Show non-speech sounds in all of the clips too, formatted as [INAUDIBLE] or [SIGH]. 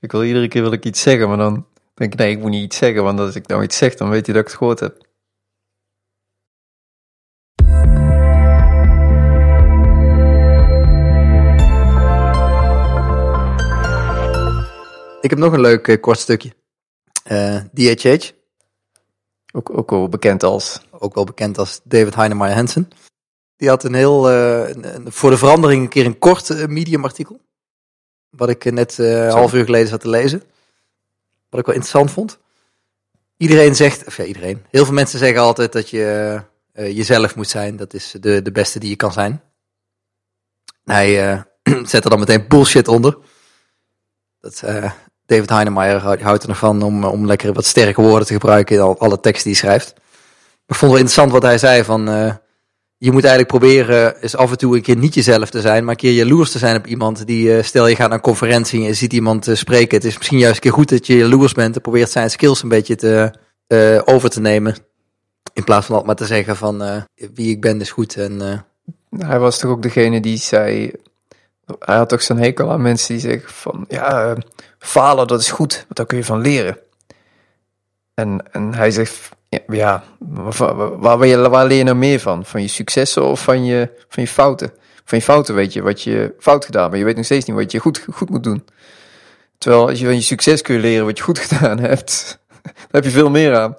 Ik wil iedere keer wil ik iets zeggen, maar dan denk ik, nee, ik moet niet iets zeggen, want als ik nou iets zeg, dan weet je dat ik het gehoord heb. Ik heb nog een leuk eh, kort stukje. Eh, DHH, Ook, ook wel bekend als. ook wel bekend als David Heinemeier Hansen. Die had een heel, eh, een- voor de verandering een keer een kort medium artikel. Wat ik eh, net eh, een half uur geleden zat te lezen. Wat ik wel interessant vond. Iedereen zegt, of ja, iedereen. Heel veel mensen zeggen altijd dat je eh, jezelf moet zijn. Dat is de, de beste die je kan zijn. Hij eh, [CLEARS THROAT] zet er dan meteen bullshit onder. Dat, David Heinemeier houdt er nog van om, om lekker wat sterke woorden te gebruiken in al, alle teksten die hij schrijft. Ik vond het wel interessant wat hij zei van... je moet eigenlijk proberen eens af en toe een keer niet jezelf te zijn, maar een keer jaloers te zijn op iemand die, eh, stel je gaat naar een conferentie en je ziet iemand eh, spreken. Het is misschien juist een keer goed dat je jaloers bent en probeert zijn skills een beetje te, eh, over te nemen. In plaats van altijd maar te zeggen van wie ik ben is goed en Hij was toch ook degene die zei. Hij had toch zo'n hekel aan mensen die zeggen van ja, falen dat is goed, want daar kun je van leren. En, en hij zegt ja, waar, waar, waar, leer je nou meer van? Van je successen of van je, van je fouten? Van je fouten weet je wat je fout gedaan, maar je weet nog steeds niet wat je goed, goed moet doen. Terwijl als je van je succes kun je leren wat je goed [LAUGHS] gedaan hebt, dan heb je veel meer aan.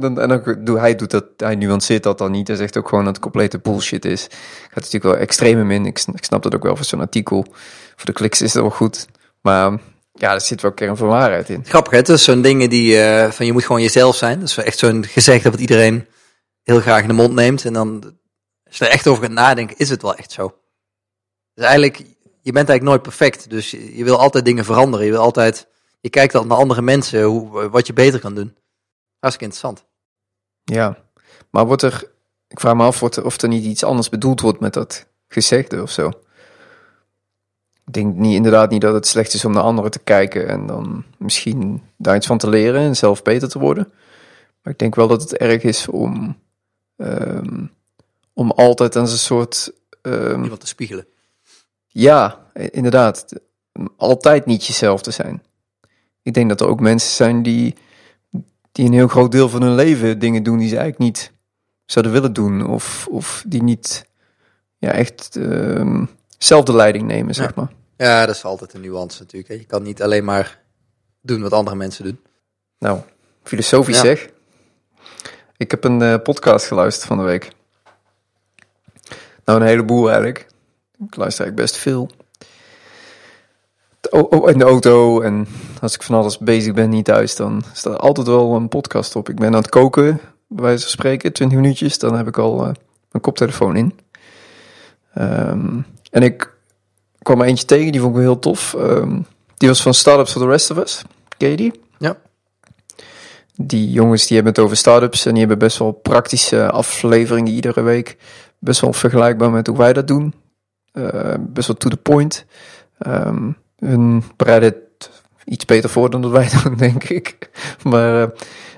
Dan, en dan doe, hij doet dat, hij nuanceert dat dan niet. Hij zegt ook gewoon dat het complete bullshit is. Gaat natuurlijk wel extreem in. Ik, ik snap dat ook wel voor zo'n artikel. Voor de kliks is dat wel goed. Maar ja, er zit wel kern van waarheid in. grappig hè. Het is zo'n dingen die, eh, van je moet gewoon jezelf zijn. Dat is echt zo'n gezegde wat iedereen heel graag in de mond neemt. En dan, als je er echt over gaat nadenken, is het wel echt zo. Dus eigenlijk, je bent eigenlijk nooit perfect. Dus je, je wil altijd dingen veranderen. Je wil altijd, je kijkt altijd naar andere mensen, hoe, wat je beter kan doen. Hartstikke interessant. Ja, maar wordt er, ik vraag me af wordt er- of er niet iets anders bedoeld wordt met dat gezegde of zo. Ik denk niet, inderdaad niet dat het slecht is om naar anderen te kijken en dan misschien daar iets van te leren en zelf beter te worden. Maar ik denk wel dat het erg is om, ehm, om altijd als een soort ehm, Iemand te spiegelen. Ja, inderdaad. Altijd niet jezelf te zijn. Ik denk dat er ook mensen zijn die, die een heel groot deel van hun leven dingen doen die ze eigenlijk niet zouden willen doen. Of, of die niet ja, echt ehm, zelf de leiding nemen, zeg Ja. maar. Ja, dat is altijd een nuance natuurlijk. Hè. Je kan niet alleen maar doen wat andere mensen doen. Nou, filosofisch Ja. zeg. Ik heb een eh, podcast geluisterd van de week. Nou, een heleboel eigenlijk. Ik luister eigenlijk best veel. In de auto en als ik van alles bezig ben, niet thuis, dan staat er altijd wel een podcast op. Ik ben aan het koken, bij wijze van spreken, 20 minuutjes, dan heb ik al eh, mijn koptelefoon in. Ehm, en ik kwam er eentje tegen, die vond ik wel heel tof. Ehm, die was van Startups for the Rest of Us. Ken je die? Ja. Die jongens die hebben het over startups en die hebben best wel praktische afleveringen iedere week. Best wel vergelijkbaar met hoe wij dat doen. Eh, best wel to the point. Ehm hun bereiden het iets beter voor dan dat wij [LAUGHS] doen, denk ik. Maar eh,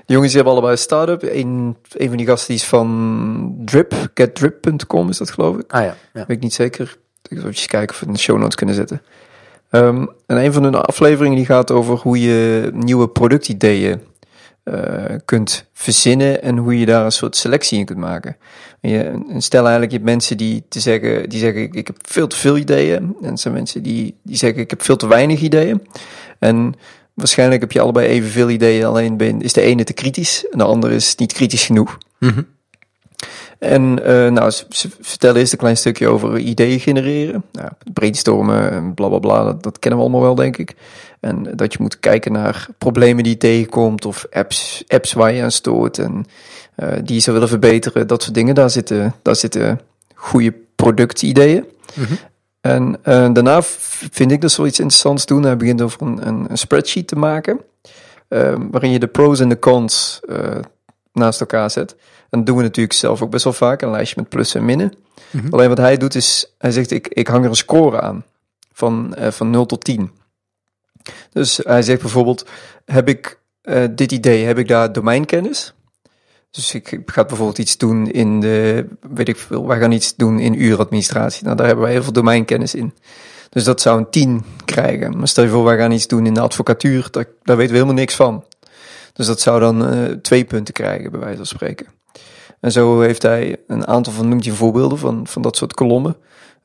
de jongens die hebben allebei een start-up. Een, een van die gasten die is van Drip, getdrip.com is dat geloof ik. Ah ja, ja. Weet ik niet zeker. Ik zal even kijken of we het in de show notes kunnen zetten. Ehm, en een van hun afleveringen die gaat over hoe je nieuwe productideeën eh, kunt verzinnen en hoe je daar een soort selectie in kunt maken. En je, stel eigenlijk, je hebt mensen die, te zeggen, die zeggen ik, heb veel te veel ideeën. En er zijn mensen die, die zeggen ik heb veel te weinig ideeën. En waarschijnlijk heb je allebei evenveel ideeën, alleen ben, is de ene te kritisch en de andere is niet kritisch genoeg. Mhm. En eh, nou, ze, ze vertellen eerst een klein stukje over ideeën genereren. Nou, brainstormen en bla bla bla, dat, dat kennen we allemaal wel, denk ik. En dat je moet kijken naar problemen die je tegenkomt of apps, apps waar je aan stoort en eh, die je zou willen verbeteren. Dat soort dingen, daar zitten, daar zitten goede productideeën. Mhm. En eh, daarna vind ik dus wel iets interessants doen. Hij begint over een, een, een spreadsheet te maken. eh, waarin je de pros en de cons naast elkaar zet. En dat doen we natuurlijk zelf ook best wel vaak. Een lijstje met plussen en minnen. Mhm. Alleen wat hij doet is, hij zegt ik, ik hang er een score aan. Van, eh, van 0 tot 10. Dus hij zegt bijvoorbeeld, heb ik eh, dit idee, heb ik daar domeinkennis? Dus ik ga bijvoorbeeld iets doen in de, weet ik veel, wij gaan iets doen in uuradministratie. Nou, daar hebben wij heel veel domeinkennis in. Dus dat zou een 10 krijgen. Maar stel je voor, wij gaan iets doen in de advocatuur, daar, daar weten we helemaal niks van. Dus dat zou dan uh, twee punten krijgen, bij wijze van spreken. En zo heeft hij een aantal van, noemt hij voorbeelden van, van dat soort kolommen.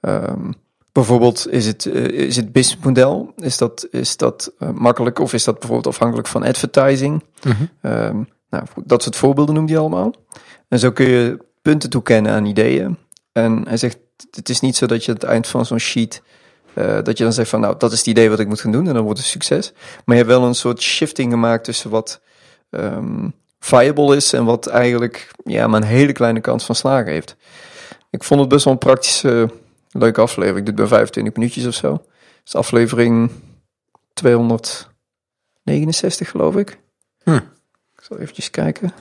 Um, bijvoorbeeld, is het, uh, is het businessmodel, is dat, is dat uh, makkelijk of is dat bijvoorbeeld afhankelijk van advertising? Mm -hmm. um, nou, dat soort voorbeelden noemt hij allemaal. En zo kun je punten toekennen aan ideeën. En hij zegt, het is niet zo dat je aan het eind van zo'n sheet uh, dat je dan zegt van nou, dat is het idee wat ik moet gaan doen en dan wordt het succes. Maar je hebt wel een soort shifting gemaakt tussen wat um, viable is en wat eigenlijk ja, maar een hele kleine kans van slagen heeft. Ik vond het best wel een praktische, leuke aflevering. Dit bij 25 minuutjes of zo. Het is aflevering 269 geloof ik. Hm. Ik zal eventjes kijken.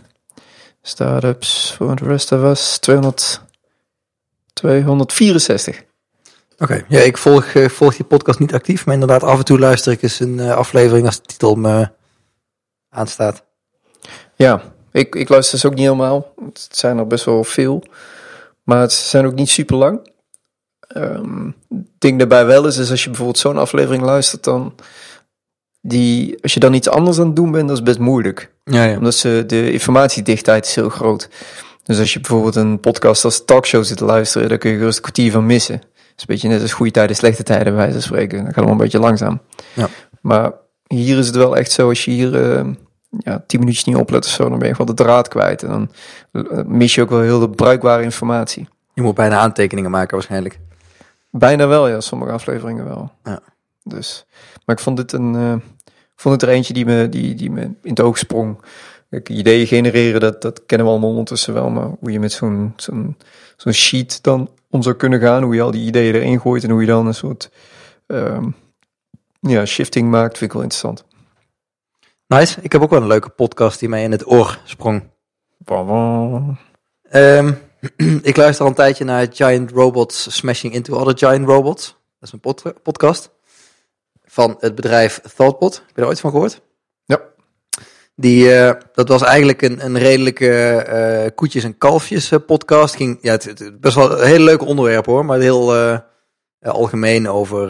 Startups for the rest of us 200, 264. Oké, okay. ja, ik volg, uh, volg die podcast niet actief, maar inderdaad af en toe luister ik eens een uh, aflevering als de titel me aanstaat. Ja, ik, ik luister ze ook niet helemaal. Het zijn er best wel veel, maar het zijn ook niet super lang. Um, ding daarbij wel is, is als je bijvoorbeeld zo'n aflevering luistert, dan die, als je dan iets anders aan het doen bent, dat is best moeilijk. Ja, ja. Omdat ze, de informatiedichtheid is heel groot. Dus als je bijvoorbeeld een podcast als talkshow zit te luisteren, dan kun je gerust een kwartier van missen. Dat is een beetje net als goede tijden, slechte tijden, bij wijze van spreken. Dan gaat het wel een beetje langzaam. Ja. Maar hier is het wel echt zo, als je hier uh, ja, tien minuutjes niet oplet of zo, dan ben je gewoon de draad kwijt. En dan mis je ook wel heel de bruikbare informatie. Je moet bijna aantekeningen maken waarschijnlijk. Bijna wel, ja. Sommige afleveringen wel. Ja. Dus, maar ik vond dit een, uh, ik vond het er eentje die me, die, die me in het oog sprong. Kijk, ideeën genereren, dat, dat kennen we allemaal ondertussen wel. Maar hoe je met zo'n zo'n zo'n sheet dan om zou kunnen gaan. Hoe je al die ideeën erin gooit en hoe je dan een soort um, ja, shifting maakt, vind ik wel interessant. Nice. Ik heb ook wel een leuke podcast die mij in het oor sprong. Um, [CLEARS THROAT] ik luister al een tijdje naar Giant Robots Smashing into Other Giant Robots. Dat is een pod podcast van het bedrijf Thoughtbot. Heb je er ooit van gehoord? Ja. Die, uh, dat was eigenlijk een, een redelijke uh, koetjes en kalfjes uh, podcast. Ging, ja, het, het, best wel een hele leuke onderwerp hoor, maar heel algemeen over,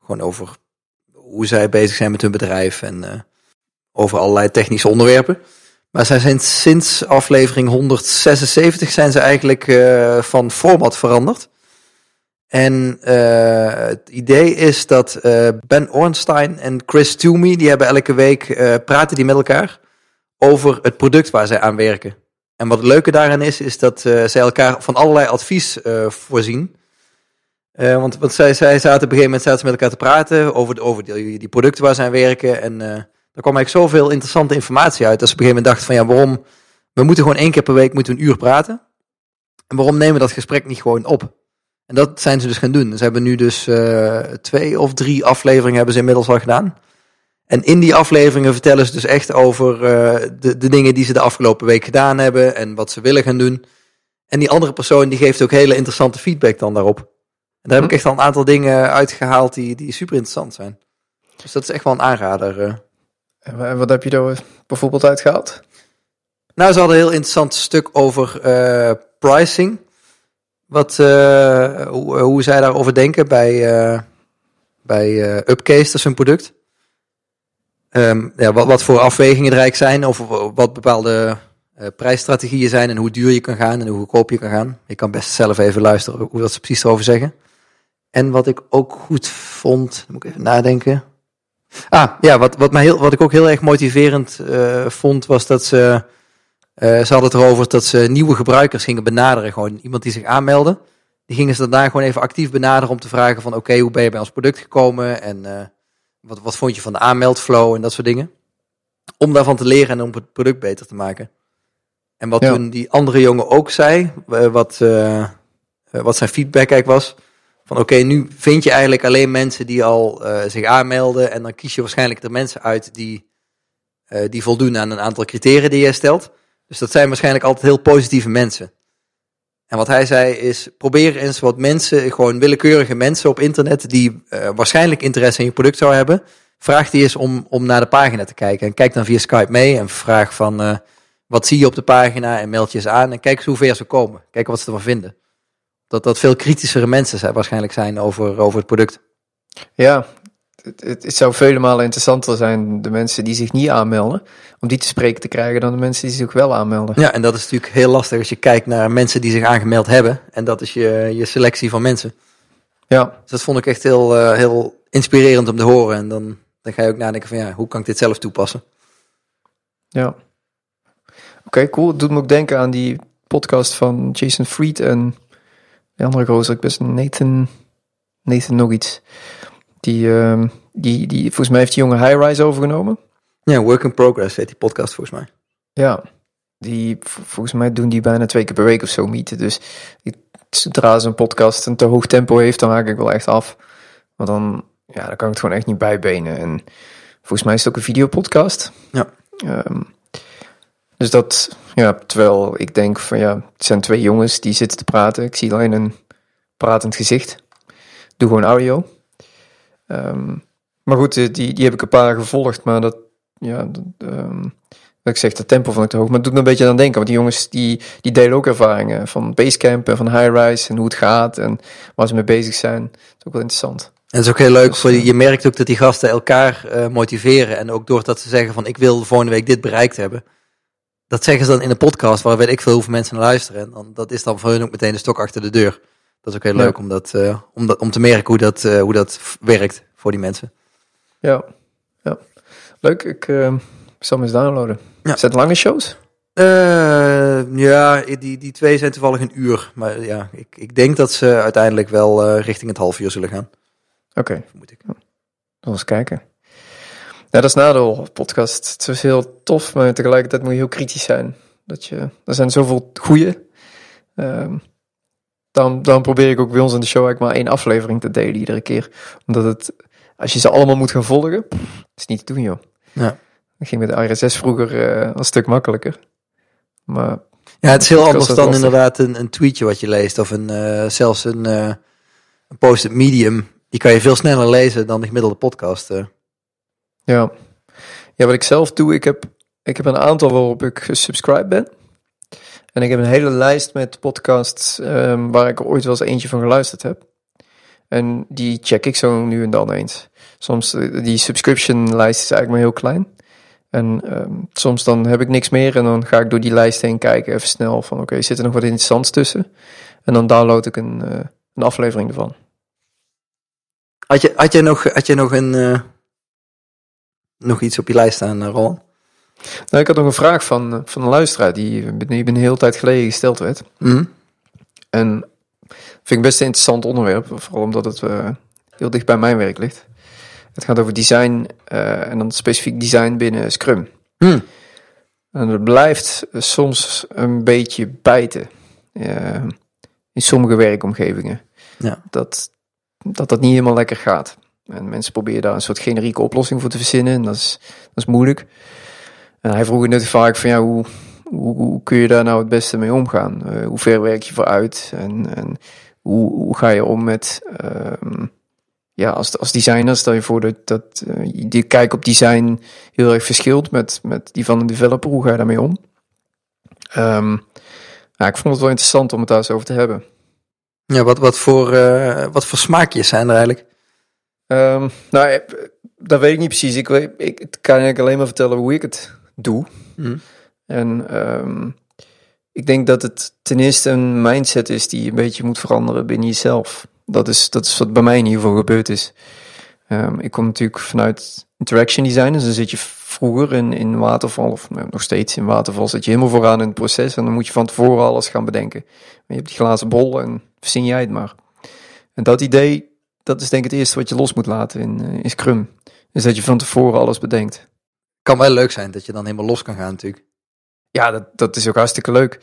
gewoon over hoe zij bezig zijn met hun bedrijf en over allerlei technische onderwerpen. Maar zij zijn sinds aflevering 176 zijn ze eigenlijk van format veranderd. En uh, het idee is dat uh, Ben Ornstein en Chris Toomey, die hebben elke week, praten die met elkaar over het product waar zij aan werken. En wat het leuke daarin is, is dat zij elkaar van allerlei advies voorzien. want, want zij, zij zaten op een gegeven moment zaten met elkaar te praten over, de, over die, die producten waar zij aan werken. En er kwam eigenlijk zoveel interessante informatie uit. Dat ze op een gegeven moment dachten van ja, waarom, we moeten gewoon één keer per week moeten een uur praten. En waarom nemen we dat gesprek niet gewoon op? En dat zijn ze dus gaan doen. Ze hebben nu dus uh, twee of drie afleveringen hebben ze inmiddels al gedaan. En in die afleveringen vertellen ze dus echt over uh, de, de dingen die ze de afgelopen week gedaan hebben en wat ze willen gaan doen. En die andere persoon die geeft ook hele interessante feedback dan daarop. En daar heb ik echt al een aantal dingen uitgehaald die, die super interessant zijn. Dus dat is echt wel een aanrader. Uh. En wat heb je er bijvoorbeeld uitgehaald? Nou, ze hadden een heel interessant stuk over pricing. Wat, uh, hoe, hoe zij daarover denken bij, uh, bij Upcase, dat is hun product. Um, ja, wat, wat voor afwegingen er eigenlijk zijn, of wat bepaalde prijsstrategieën zijn en hoe duur je kan gaan en hoe goedkoop je kan gaan. Ik kan best zelf even luisteren hoe dat ze precies erover zeggen. En wat ik ook goed vond, moet ik even nadenken. Ah, ja, wat, wat, mij heel, wat ik ook heel erg motiverend vond, was dat ze uh, ze hadden het erover dat ze nieuwe gebruikers gingen benaderen. Gewoon iemand die zich aanmeldde. Die gingen ze daarna gewoon even actief benaderen om te vragen van... oké, hoe ben je bij ons product gekomen? En uh, wat, wat vond je van de aanmeldflow en dat soort dingen? Om daarvan te leren en om het product beter te maken. En wat ja. toen die andere jongen ook zei, wat, wat zijn feedback eigenlijk was... van oké, nu vind je eigenlijk alleen mensen die al zich aanmelden... en dan kies je waarschijnlijk de mensen uit die, die voldoen aan een aantal criteria die je stelt... Dus dat zijn waarschijnlijk altijd heel positieve mensen. En wat hij zei is, probeer eens wat mensen, gewoon willekeurige mensen op internet, die uh, waarschijnlijk interesse in je product zou hebben, vraag die eens om, om naar de pagina te kijken. En kijk dan via Skype mee en vraag van, wat zie je op de pagina en meld je eens aan en kijk eens hoe ver ze komen. Kijk wat ze ervan vinden. Dat dat veel kritischere mensen zijn, waarschijnlijk zijn over, over het product. Ja, het, het, het zou vele malen interessanter zijn de mensen die zich niet aanmelden, om die te spreken te krijgen dan de mensen die zich wel aanmelden. Ja, en dat is natuurlijk heel lastig als je kijkt naar mensen die zich aangemeld hebben. En dat is je, je selectie van mensen. Ja, Dus dat vond ik echt heel, eh, heel inspirerend om te horen. En dan, dan ga je ook nadenken van ja, hoe kan ik dit zelf toepassen? ja. Oké, cool. Het doet me ook denken aan die podcast van Jason Fried en de andere gozer, ik best Nathan, Nathan nog iets. Die, ehm, die, die, volgens mij heeft die jongen High Rise overgenomen. Ja, Work in Progress heet die podcast volgens mij. Ja, die, volgens mij doen die bijna twee keer per week of zo meeten. Dus zodra ze een podcast een te hoog tempo heeft, dan haak ik wel echt af. Want dan, ja, dan kan ik het gewoon echt niet bijbenen. En volgens mij is het ook een videopodcast. Ja. Ehm, dus dat, ja, terwijl ik denk van ja, het zijn twee jongens die zitten te praten. Ik zie alleen een pratend gezicht. Doe gewoon audio. Ehm, maar goed, eh, die, die heb ik een paar gevolgd, maar dat, ja, dat, ehm, wat ik zeg, de tempo vond ik te hoog. Maar het doet me een beetje aan denken, want die jongens die, die delen ook ervaringen van Basecamp en van High-Rise en hoe het gaat en waar ze mee bezig zijn. Dat is ook wel interessant. En het is ook heel leuk, Dus, voor die, eh, je merkt ook dat die gasten elkaar eh, motiveren. En ook doordat ze zeggen van ik wil volgende week dit bereikt hebben. Dat zeggen ze dan in een podcast waar weet ik veel hoeveel mensen naar luisteren. En dan, dat is dan voor hun ook meteen de stok achter de deur. Dat is ook heel Ja. leuk om, dat, eh, om, dat, om te merken hoe dat, eh, hoe dat werkt voor die mensen. Ja, ja. leuk. Ik eh, zal hem eens downloaden. Ja. Zijn het lange shows? Ja, die, die twee zijn toevallig een uur. Maar ja, ik, ik denk dat ze uiteindelijk wel richting het half uur zullen gaan. Oké, Vermoed ik. dan eens kijken. Ja, dat is nadeel podcast. Het is heel tof, maar tegelijkertijd moet je heel kritisch zijn. Dat je, er zijn zoveel goeie. Ehm dan, dan probeer ik ook bij ons in de show eigenlijk maar één aflevering te delen iedere keer. Omdat het, als je ze allemaal moet gaan volgen, is niet te doen joh. Ja. Dat ging met de RSS vroeger eh, een stuk makkelijker. Maar Ja, het is heel anders dan lastig. inderdaad een, een tweetje wat je leest. Of een, eh, zelfs een, eh, een post op Medium. Die kan je veel sneller lezen dan de gemiddelde podcast. Ja. ja, wat ik zelf doe, ik heb, ik heb een aantal waarop ik gesubscribed ben. En ik heb een hele lijst met podcasts ehm, waar ik ooit wel eens eentje van geluisterd heb. En die check ik zo nu en dan eens. Soms, eh, die subscription lijst is eigenlijk maar heel klein. En ehm, soms dan heb ik niks meer en dan ga ik door die lijst heen kijken even snel van oké, zit er nog wat interessants tussen? En dan download ik een, eh, een aflevering ervan. Had, je, had, je nog, had je nog een... eh, nog iets op je lijst staan, eh, Roland? Nou, ik had nog een vraag van, eh, van een luisteraar die, die een hele tijd geleden gesteld werd. Mhm. En vind ik best een interessant onderwerp, vooral omdat het eh, heel dicht bij mijn werk ligt. Het gaat over design eh, en dan specifiek design binnen Scrum. Hmm. En het blijft soms een beetje bijten eh, in sommige werkomgevingen. Ja. Dat, dat dat niet helemaal lekker gaat. En mensen proberen daar een soort generieke oplossing voor te verzinnen. En dat is, dat is moeilijk. En hij vroeg net vaak van ja, hoe, hoe, hoe kun je daar nou het beste mee omgaan? Eh, hoe ver werk je vooruit? En, en hoe, hoe ga je om met, ehm, ja, als, als designer, stel je voor dat, dat eh, die kijk op design heel erg verschilt met, met die van een developer. Hoe ga je daarmee om? Ja, ik vond het wel interessant om het daar eens over te hebben. Ja, wat, wat, voor, eh, wat voor smaakjes zijn er eigenlijk? Ehm, nou, dat weet ik niet precies. Ik, weet, ik het kan eigenlijk alleen maar vertellen hoe ik het doe. Mhm. En ehm, ik denk dat het ten eerste een mindset is die je een beetje moet veranderen binnen jezelf. Dat is, dat is wat bij mij in ieder geval gebeurd is. Ehm, ik kom natuurlijk vanuit interaction design, dus dan zit je vroeger in, in waterval, of nou, nog steeds in waterval, zit je helemaal vooraan in het proces en dan moet je van tevoren alles gaan bedenken. Maar je hebt die glazen bol en verzin jij het maar. En dat idee, dat is denk ik het eerste wat je los moet laten in, eh, in Scrum. Is dat je van tevoren alles bedenkt. Kan wel leuk zijn dat je dan helemaal los kan gaan natuurlijk. Ja, dat, dat is ook hartstikke leuk.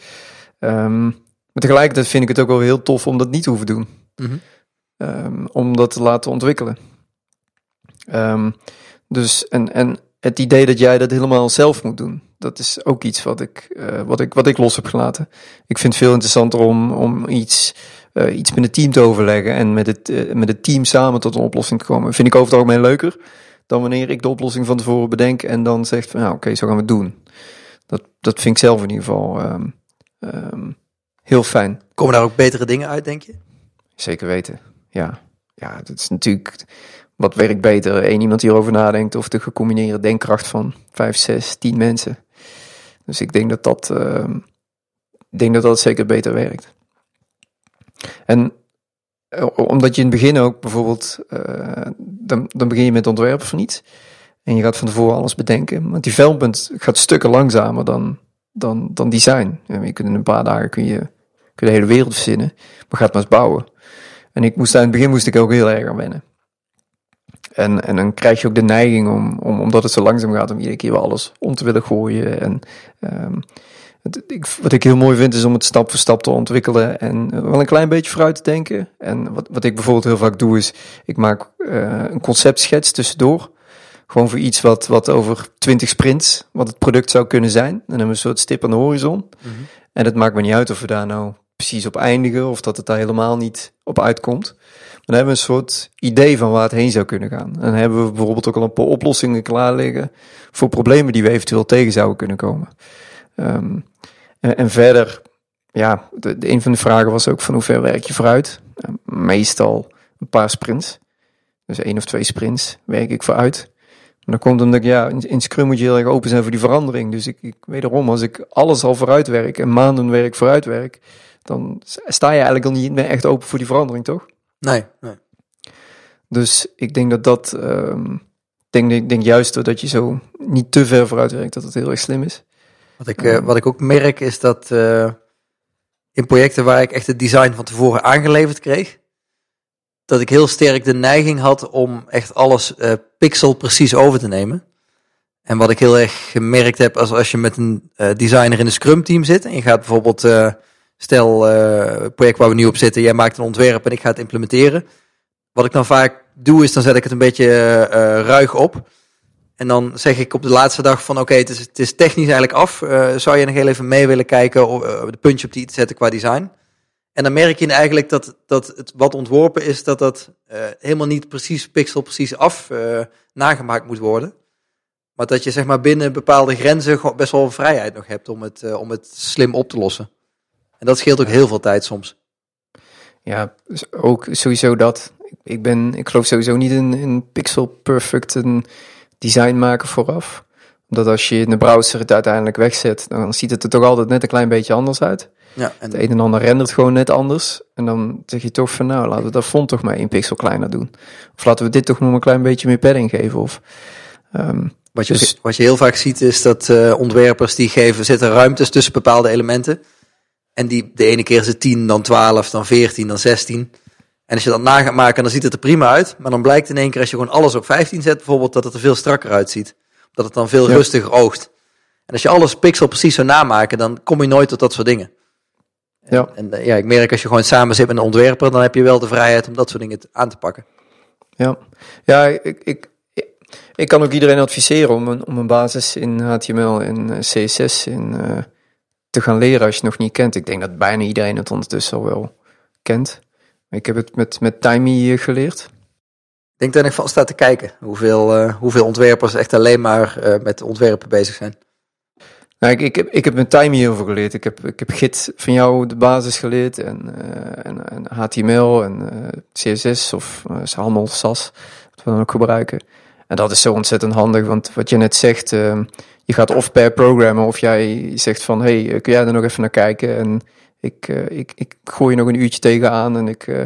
Ehm, maar tegelijkertijd vind ik het ook wel heel tof om dat niet te hoeven doen. Mhm. Ehm, om dat te laten ontwikkelen. Ehm, dus, en, en het idee dat jij dat helemaal zelf moet doen, dat is ook iets wat ik, eh, wat ik, wat ik los heb gelaten. Ik vind het veel interessanter om, om iets, eh, iets met het team te overleggen en met het, eh, met het team samen tot een oplossing te komen. Vind ik over het algemeen leuker dan wanneer ik de oplossing van tevoren bedenk en dan zegt van, nou oké, zo gaan we het doen. Dat, dat vind ik zelf in ieder geval ehm, ehm, heel fijn. Komen daar ook betere dingen uit, denk je? Zeker weten, ja. Ja, dat is natuurlijk wat werkt beter? Eén iemand die erover nadenkt of de gecombineerde denkkracht van vijf, zes, tien mensen. Dus ik denk dat dat, ehm, ik denk dat dat zeker beter werkt. En eh, omdat je in het begin ook bijvoorbeeld, eh, dan, dan begin je met ontwerpen van iets. En je gaat van tevoren alles bedenken. Want development gaat stukken langzamer dan, dan, dan design. Je kunt in een paar dagen kun je, kun de hele wereld verzinnen. Maar gaat maar eens bouwen. En ik moest aan het begin moest ik ook heel erg aan wennen. En, en dan krijg je ook de neiging om, om, omdat het zo langzaam gaat, om iedere keer wel alles om te willen gooien. En um, het, ik, wat ik heel mooi vind, is om het stap voor stap te ontwikkelen en wel een klein beetje vooruit te denken. En wat, wat ik bijvoorbeeld heel vaak doe, is ik maak uh, een conceptschets tussendoor. Gewoon voor iets wat, wat over 20 sprints, wat het product zou kunnen zijn. En dan hebben we een soort stip aan de horizon. Mm -hmm. En het maakt me niet uit of we daar nou precies op eindigen of dat het daar helemaal niet op uitkomt. Maar dan hebben we een soort idee van waar het heen zou kunnen gaan. En dan hebben we bijvoorbeeld ook al een paar oplossingen klaar liggen voor problemen die we eventueel tegen zouden kunnen komen. Um, en, en, verder, ja, de, de, een van de vragen was ook van hoe ver werk je vooruit? Uh, meestal een paar sprints. Dus één of twee sprints werk ik vooruit. Maar dan komt omdat ik, ja, in, in Scrum moet je heel erg open zijn voor die verandering. Dus ik, ik wederom, als ik alles al vooruit werk en maanden werk vooruit werk, dan sta je eigenlijk al niet meer echt open voor die verandering, toch? Nee, nee. Dus ik denk dat dat, um, denk, denk, denk juist dat je zo niet te ver vooruit werkt, dat het heel erg slim is. Wat ik, uh, wat ik ook merk is dat uh, in projecten waar ik echt het design van tevoren aangeleverd kreeg, dat ik heel sterk de neiging had om echt alles uh, pixel precies over te nemen. En wat ik heel erg gemerkt heb als, als je met een designer in een scrum team zit en je gaat bijvoorbeeld Stel, uh, project waar we nu op zitten, jij maakt een ontwerp en ik ga het implementeren. Wat ik dan vaak doe, is dan zet ik het een beetje ruig op. En dan zeg ik op de laatste dag van oké, het, is, het is technisch eigenlijk af. Uh, zou je nog heel even mee willen kijken, of, de puntje op die te zetten qua design? En dan merk je eigenlijk dat, dat het wat ontworpen is, dat dat helemaal niet precies pixel precies af nagemaakt moet worden. Maar dat je zeg maar binnen bepaalde grenzen best wel vrijheid nog hebt om het, om het slim op te lossen. En dat scheelt ook heel veel tijd soms. Ja, dus ook sowieso dat. Ik, ben, ik geloof sowieso niet in, in pixel perfect een design maken vooraf. Omdat als je in de browser het uiteindelijk wegzet, dan ziet het er toch altijd net een klein beetje anders uit. Ja, en... Het een en ander rendert gewoon net anders. En dan zeg je toch van nou, laten we dat font toch maar één pixel kleiner doen. Of laten we dit toch nog een klein beetje meer padding geven. Of, um, wat, je, dus... wat je heel vaak ziet is dat uh, ontwerpers die geven, zitten ruimtes tussen bepaalde elementen. En die, de ene keer is het 10, dan 12, dan 14, dan 16. En als je dat na gaat maken, dan ziet het er prima uit. Maar dan blijkt in één keer, als je gewoon alles op 15 zet, bijvoorbeeld, dat het er veel strakker uitziet. Dat het dan veel ja. rustiger oogt. En als je alles pixel precies zou namaken, dan kom je nooit tot dat soort dingen. Ja. En, en ja, ik merk als je gewoon samen zit met een ontwerper, dan heb je wel de vrijheid om dat soort dingen aan te pakken. Ja, ja ik, ik, ik kan ook iedereen adviseren om een, om een basis in HTML en CSS in... Uh, te gaan leren als je het nog niet kent. Ik denk dat bijna iedereen het ondertussen al wel kent. Ik heb het met, met Timey geleerd. Ik denk dat ik van staat te kijken hoeveel, uh, hoeveel ontwerpers echt alleen maar uh, met ontwerpen bezig zijn. Nou, ik, ik, heb, ik heb met Timey heel veel geleerd. Ik heb, ik heb Git van jou de basis geleerd en, uh, en, en, HTML en CSS of allemaal SAS, wat we dan ook gebruiken. En dat is zo ontzettend handig, want wat je net zegt, je gaat of per programmen of jij zegt van, hey, eh, kun jij er nog even naar kijken? En ik, uh, ik, ik gooi je nog een uurtje tegenaan en ik, uh,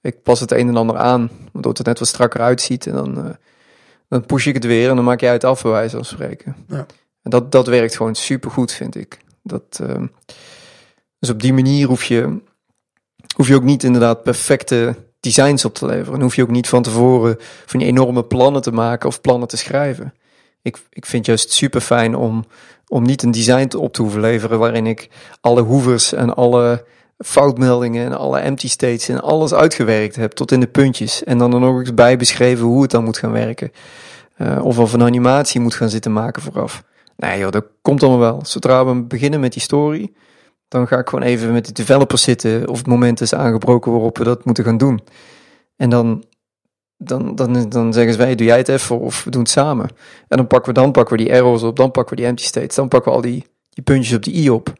ik pas het een en ander aan, waardoor het net wat strakker uitziet. En dan, dan push ik het weer en dan maak jij het af, bij wijze van spreken. Ja. En dat, dat werkt gewoon super goed, vind ik. Dat, dus op die manier hoef je, hoef je ook niet inderdaad perfecte designs op te leveren. Dan hoef je ook niet van tevoren van die enorme plannen te maken of plannen te schrijven. Ik, ik vind juist super fijn om, om niet een design op te hoeven leveren waarin ik alle hoevers en alle foutmeldingen en alle empty states en alles uitgewerkt heb tot in de puntjes. En dan er nog eens bij beschreven hoe het dan moet gaan werken. Uh, of of een animatie moet gaan zitten maken vooraf. Nee joh, dat komt allemaal wel. Zodra we beginnen met die story, dan ga ik gewoon even met de developers zitten of het moment is aangebroken waarop we dat moeten gaan doen. En dan, dan, dan, dan zeggen ze wij, doe jij het even of we doen het samen. En dan pakken we, dan pakken we die errors op, dan pakken we die empty states, dan pakken we al die, die puntjes op die i op.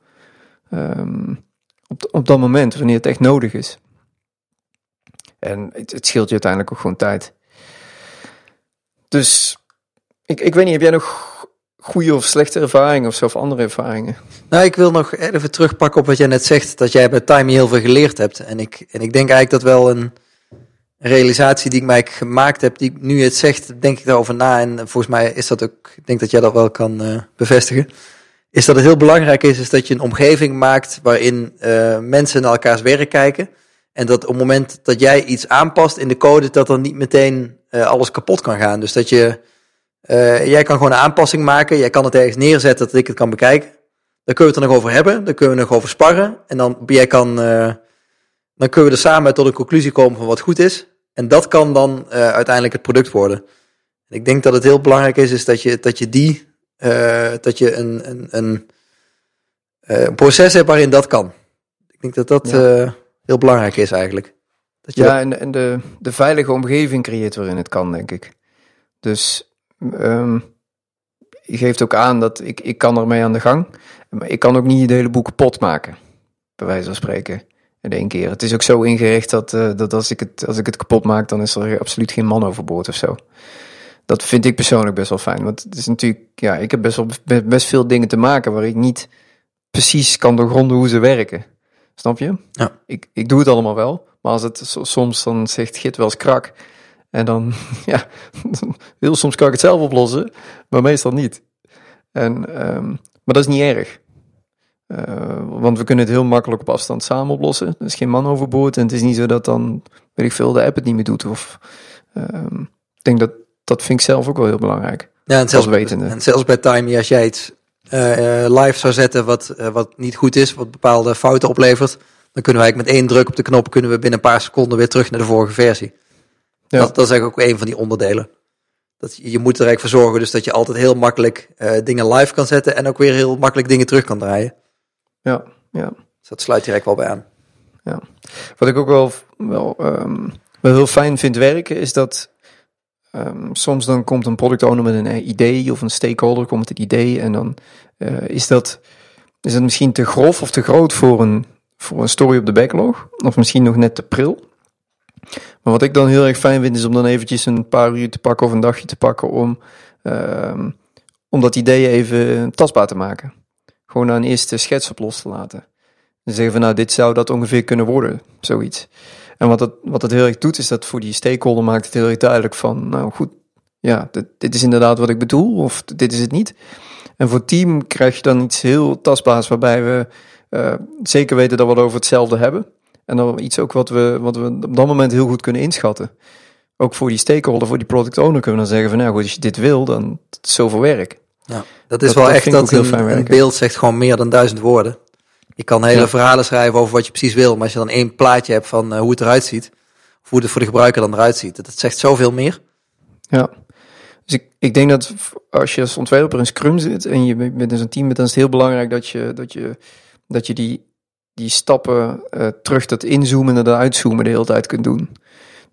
Um, op, op dat moment, wanneer het echt nodig is. En het, scheelt je uiteindelijk ook gewoon tijd. dus ik, ik weet niet, heb jij nog goede of slechte ervaringen of zo, of andere ervaringen? Nou, ik wil nog even terugpakken op wat jij net zegt, dat jij bij Time heel veel geleerd hebt. En ik, en ik denk eigenlijk dat wel een realisatie die ik mij gemaakt heb, die ik nu het zegt, denk ik daarover na. En volgens mij is dat ook, ik denk dat jij dat wel kan uh, bevestigen. Is dat het heel belangrijk is, is dat je een omgeving maakt waarin uh, mensen naar elkaars werk kijken. En dat op het moment dat jij iets aanpast in de code, dat dan niet meteen uh, alles kapot kan gaan. Dus dat je, jij kan gewoon een aanpassing maken, jij kan het ergens neerzetten dat ik het kan bekijken. Daar kunnen we het er nog over hebben, daar kunnen we nog over sparren. En dan, jij kan, dan kunnen we er samen tot een conclusie komen van wat goed is. En dat kan dan uh, uiteindelijk het product worden. En ik denk dat het heel belangrijk is, is dat je, dat je die, uh, dat je een, een, een, uh, een, proces hebt waarin dat kan. Ik denk dat dat ja. heel belangrijk is eigenlijk. Dat je ja, en, en de, de veilige omgeving creëert waarin het kan, denk ik. Dus um, je geeft ook aan dat ik, ik kan ermee aan de gang. Maar ik kan ook niet het hele boek kapot maken, bij wijze van spreken in één keer. Het is ook zo ingericht dat, uh, dat als, ik het, als ik het kapot maak, dan is er absoluut geen man overboord of zo. Dat vind ik persoonlijk best wel fijn. Want het is natuurlijk, ja, ik heb best wel best veel dingen te maken waar ik niet precies kan doorgronden hoe ze werken. Snap je? Ja. Ik, ik doe het allemaal wel, maar als het soms dan zegt Git wel eens krak. En dan, [LAUGHS] ja, heel soms kan ik het zelf oplossen, maar meestal niet. En, um, maar dat is niet erg. Uh, want we kunnen het heel makkelijk op afstand samen oplossen. Er is geen man overboord. En het is niet zo dat dan, weet ik veel, de app het niet meer doet. Of, uh, ik denk dat, dat vind ik zelf ook wel heel belangrijk. Ja, en zelfs, wetende. en zelfs bij Timey, als jij iets uh, live zou zetten wat, wat niet goed is, wat bepaalde fouten oplevert, dan kunnen eigenlijk met één druk op de knop kunnen we binnen een paar seconden weer terug naar de vorige versie. Ja. Dat, dat is eigenlijk ook een van die onderdelen. Dat je, je moet er eigenlijk voor zorgen dus dat je altijd heel makkelijk dingen live kan zetten en ook weer heel makkelijk dingen terug kan draaien. Ja, ja. Dus dat sluit direct wel bij aan. Ja. Wat ik ook wel, wel, um, wel heel fijn vind werken, is dat um, soms dan komt een product owner met een idee of een stakeholder komt met het idee en dan uh, is dat is het misschien te grof of te groot voor een, voor een story op de backlog, of misschien nog net te pril. Maar wat ik dan heel erg fijn vind, is om dan eventjes een paar uur te pakken of een dagje te pakken om, um, om dat idee even tastbaar te maken gewoon een eerste schets op los te laten. En zeggen van nou, dit zou dat ongeveer kunnen worden, zoiets. En wat het, wat het heel erg doet, is dat voor die stakeholder maakt het heel erg duidelijk van, nou goed, ja, dit, dit is inderdaad wat ik bedoel, of dit is het niet. En voor het team krijg je dan iets heel tastbaars, waarbij we uh, zeker weten dat we het over hetzelfde hebben. En dan iets ook wat we, wat we op dat moment heel goed kunnen inschatten. Ook voor die stakeholder, voor die product owner kunnen we dan zeggen van, nou goed, als je dit wil, dan het is zoveel werk. Ja, dat is wel echt dat een, een, beeld zegt gewoon meer dan duizend woorden. Je kan hele verhalen schrijven over wat je precies wil, maar als je dan één plaatje hebt van uh, hoe het eruit ziet, of hoe het voor de gebruiker dan eruit ziet, dat zegt zoveel meer. Ja, dus ik, ik denk dat als je als ontwerper in Scrum zit en je bent in zo'n team, dan is het heel belangrijk dat je, dat je, dat je die, die stappen uh, terug, dat inzoomen en dat uitzoomen de hele tijd kunt doen.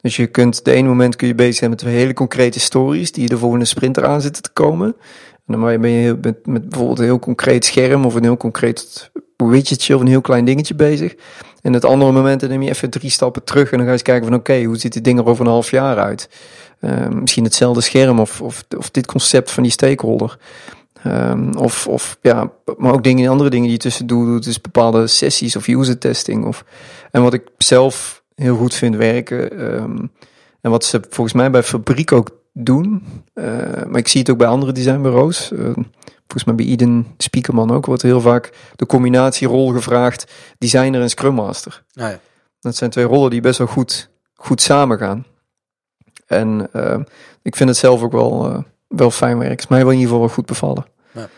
Dus je kunt, de ene moment kun je bezig zijn met hele concrete stories die de volgende sprinter aan zitten te komen. En dan ben je met, met bijvoorbeeld een heel concreet scherm of een heel concreet widgetje of een heel klein dingetje bezig. En het andere moment dan neem je even drie stappen terug en dan ga je eens kijken van oké, hoe ziet dit ding er over een half jaar uit? Uh, misschien hetzelfde scherm of, of, of dit concept van die stakeholder. Um, of, of ja, maar ook dingen, andere dingen die je tussen doet, dus bepaalde sessies of user testing. Of, en wat ik zelf heel goed vind werken, um, en wat ze volgens mij bij Fabriek ook doen. Uh, maar ik zie het ook bij andere designbureaus. Uh, volgens mij bij Eden Speakerman ook wordt heel vaak de combinatierol gevraagd. Designer en Scrum Master. Ah, ja. Dat zijn twee rollen die best wel goed, goed samengaan. En uh, ik vind het zelf ook wel, wel fijn werk. is mij wel in ieder geval wel goed bevallen. Ja.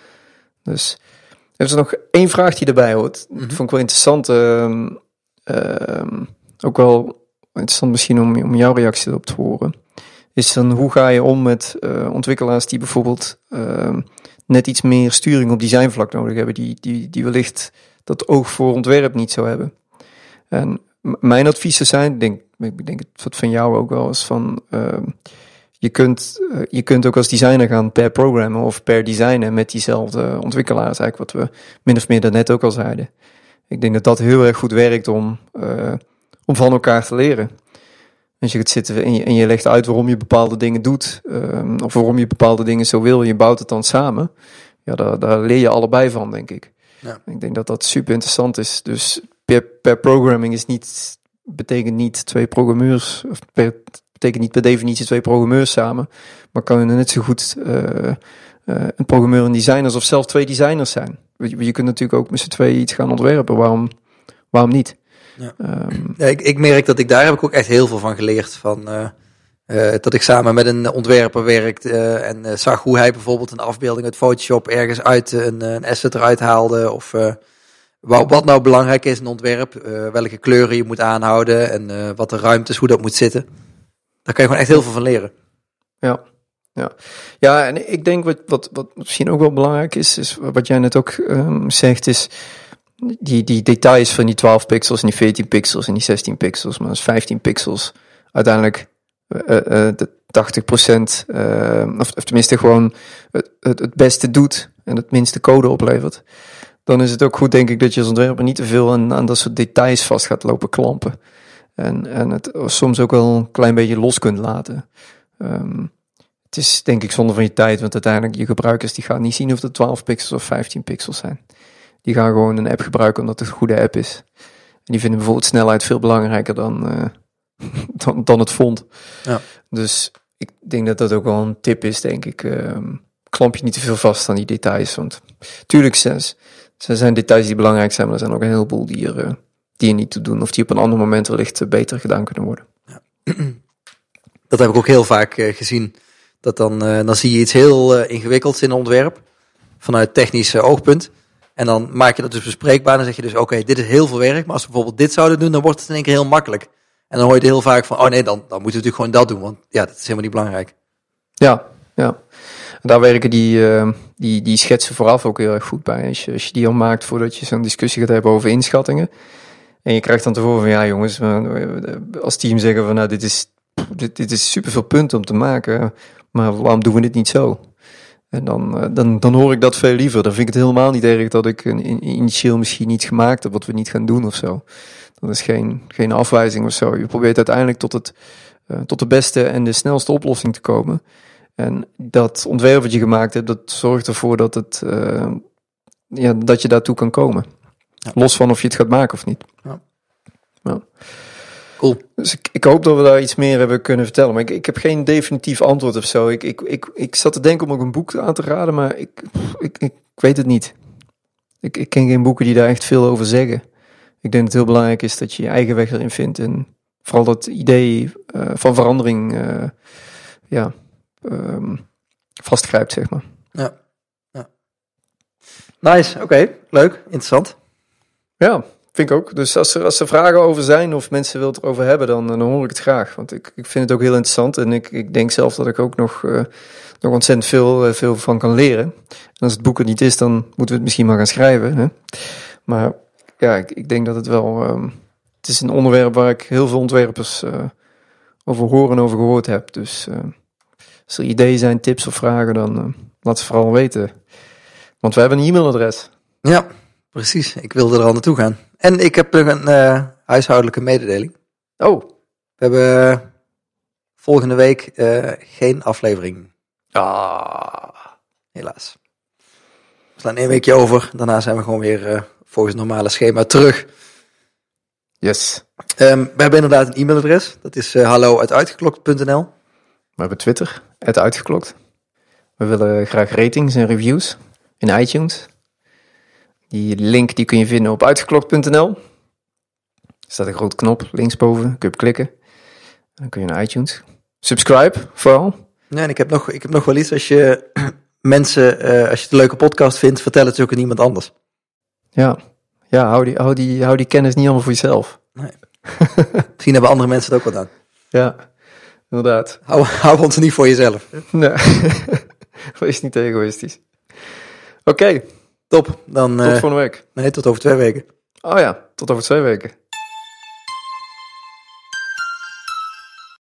Dus er is nog één vraag die erbij hoort. Mm -hmm. Dat vond ik wel interessant. Ehm, ehm, ook wel interessant misschien om, om jouw reactie erop te horen is dan hoe ga je om met uh, ontwikkelaars die bijvoorbeeld uh, net iets meer sturing op designvlak nodig hebben, die, die, die wellicht dat oog voor ontwerp niet zo hebben. En mijn adviezen zijn, denk, ik denk het van jou ook wel is van, uh, je, kunt, uh, je kunt ook als designer gaan per programmen of per designen met diezelfde ontwikkelaars, eigenlijk wat we min of meer daarnet ook al zeiden. Ik denk dat dat heel erg goed werkt om, uh, om van elkaar te leren. Als je gaat zitten en je, en je legt uit waarom je bepaalde dingen doet, ehm, of waarom je bepaalde dingen zo wil, je bouwt het dan samen, ja, daar, daar leer je allebei van, denk ik. Ja. Ik denk dat dat super interessant is. Dus per, per programming is niet, betekent niet twee programmeurs, of per, betekent niet per definitie twee programmeurs samen, maar kan er net zo goed eh, eh, een programmeur en designers of zelfs twee designers zijn. Je, je kunt natuurlijk ook met z'n tweeën iets gaan ontwerpen. Waarom, waarom niet? Ja. Ehm, Ja, ik, ik merk dat ik daar heb ik ook echt heel veel van geleerd. Van, eh, eh, dat ik samen met een ontwerper werkte eh, en zag hoe hij bijvoorbeeld een afbeelding uit Photoshop ergens uit een, een asset eruit haalde. Of eh, wa- wat nou belangrijk is in een ontwerp. eh, welke kleuren je moet aanhouden en eh, wat de ruimte is, hoe dat moet zitten. Daar kan je gewoon echt heel veel van leren. Ja, ja. ja, en ik denk wat, wat, wat misschien ook wel belangrijk is, is wat jij net ook ehm, zegt, is die, die details van die 12 pixels en die 14 pixels en die 16 pixels, maar is 15 pixels uiteindelijk eh, eh, de 80 procent, eh, of, of tenminste gewoon het, het, het beste doet en het minste code oplevert. Dan is het ook goed, denk ik, dat je als ontwerper niet te veel aan, aan dat soort details vast gaat lopen klampen. En, en het soms ook wel een klein beetje los kunt laten. Ehm, het is denk ik zonde van je tijd, want uiteindelijk je gebruikers die gaan niet zien of het 12 pixels of 15 pixels zijn. Die gaan gewoon een app gebruiken omdat het een goede app is. En die vinden bijvoorbeeld snelheid veel belangrijker dan, eh, [LAUGHS] dan, dan het font. Ja. Dus ik denk dat dat ook wel een tip is, denk ik. Ehm, klamp je niet te veel vast aan die details, want tuurlijk zes. Er zijn details die belangrijk zijn, maar er zijn ook een heleboel die er, eh, die er niet toe doen. Of die op een ander moment wellicht eh, beter gedaan kunnen worden. [CLEARS THROAT] Dat heb ik ook heel vaak gezien. Dat dan, dan zie je iets heel ingewikkelds in een ontwerp. Vanuit technisch oogpunt. En dan maak je dat dus bespreekbaar. Dan zeg je dus, oké, dit is heel veel werk. Maar als we bijvoorbeeld dit zouden doen, dan wordt het in één keer heel makkelijk. En dan hoor je het heel vaak van, oh nee, dan, dan moeten we natuurlijk gewoon dat doen. Want ja, dat is helemaal niet belangrijk. Ja, ja. Daar werken die, eh, die, die schetsen vooraf ook heel erg goed bij. Als je, als je die al maakt voordat je zo'n discussie gaat hebben over inschattingen. En je krijgt dan tevoren van, ja jongens, als team zeggen van, nou dit is, dit, dit is superveel punten om te maken. Maar waarom doen we dit niet zo? En dan, eh, dan, dan hoor ik dat veel liever. Dan vind ik het helemaal niet erg dat ik een, in- initieel misschien iets gemaakt heb wat we niet gaan doen of zo. Dat is geen, geen afwijzing of zo. Je probeert uiteindelijk tot, het, eh, tot de beste en de snelste oplossing te komen. En dat ontwerp wat je gemaakt hebt, dat zorgt ervoor dat, het, eh, ja, dat je daartoe kan komen. Ja. Los van of je het gaat maken of niet. Ja. Ja. Cool. Dus ik, ik hoop dat we daar iets meer hebben kunnen vertellen. Maar ik, ik heb geen definitief antwoord of zo. Ik, ik, ik, ik zat te denken om ook een boek aan te raden, maar ik, ik, ik weet het niet. Ik, ik ken geen boeken die daar echt veel over zeggen. Ik denk dat het heel belangrijk is dat je je eigen weg erin vindt. En vooral dat idee eh, van verandering eh, ja, ehm, vastgrijpt, zeg maar. Nice, oké. Leuk, interessant. Ja, vind ik ook. Dus als er, als er vragen over zijn of mensen willen het erover hebben, dan, dan hoor ik het graag. Want ik, ik vind het ook heel interessant. En ik, ik denk zelf dat ik ook nog, eh, nog ontzettend veel, eh, veel van kan leren. En als het boek er niet is, dan moeten we het misschien maar gaan schrijven. Hè? Maar ja, ik, ik denk dat het wel... ehm, het is een onderwerp waar ik heel veel ontwerpers eh, over horen en over gehoord heb. Dus als er ideeën zijn, tips of vragen, dan laat ze vooral weten. Want we hebben een e-mailadres. Ja, precies. Ik wilde er al naartoe gaan. En ik heb nog een eh, huishoudelijke mededeling. Oh, We hebben eh, volgende week eh, geen aflevering, ah. helaas. We slaan één weekje over. Daarna zijn we gewoon weer eh, volgens het normale schema terug. Yes. Ehm, we hebben inderdaad een e-mailadres. Dat is uh, hallo.uitgeklokt.nl. We hebben Twitter, het uitgeklokt. We willen graag ratings en reviews in iTunes. Die link die kun je vinden op uitgeklokt.nl. Er staat een grote knop linksboven, kun je op klikken. En dan kun je naar iTunes. Subscribe vooral. Ja, en ik heb nog, ik heb nog wel iets. Als je [CLEARS THROAT] mensen, eh, als je het een leuke podcast vindt, vertel het ook aan iemand anders. Ja, ja hou, die, hou, die, hou die kennis niet allemaal voor jezelf. [LAUGHS] Misschien hebben andere mensen het ook wat aan. Ja, inderdaad. Hou, hou ons niet voor jezelf. Nee, [LAUGHS] wees niet egoïstisch. Oké, Top. Dan, tot eh, volgende week. nee, tot over twee weken. Oh ja, tot over twee weken.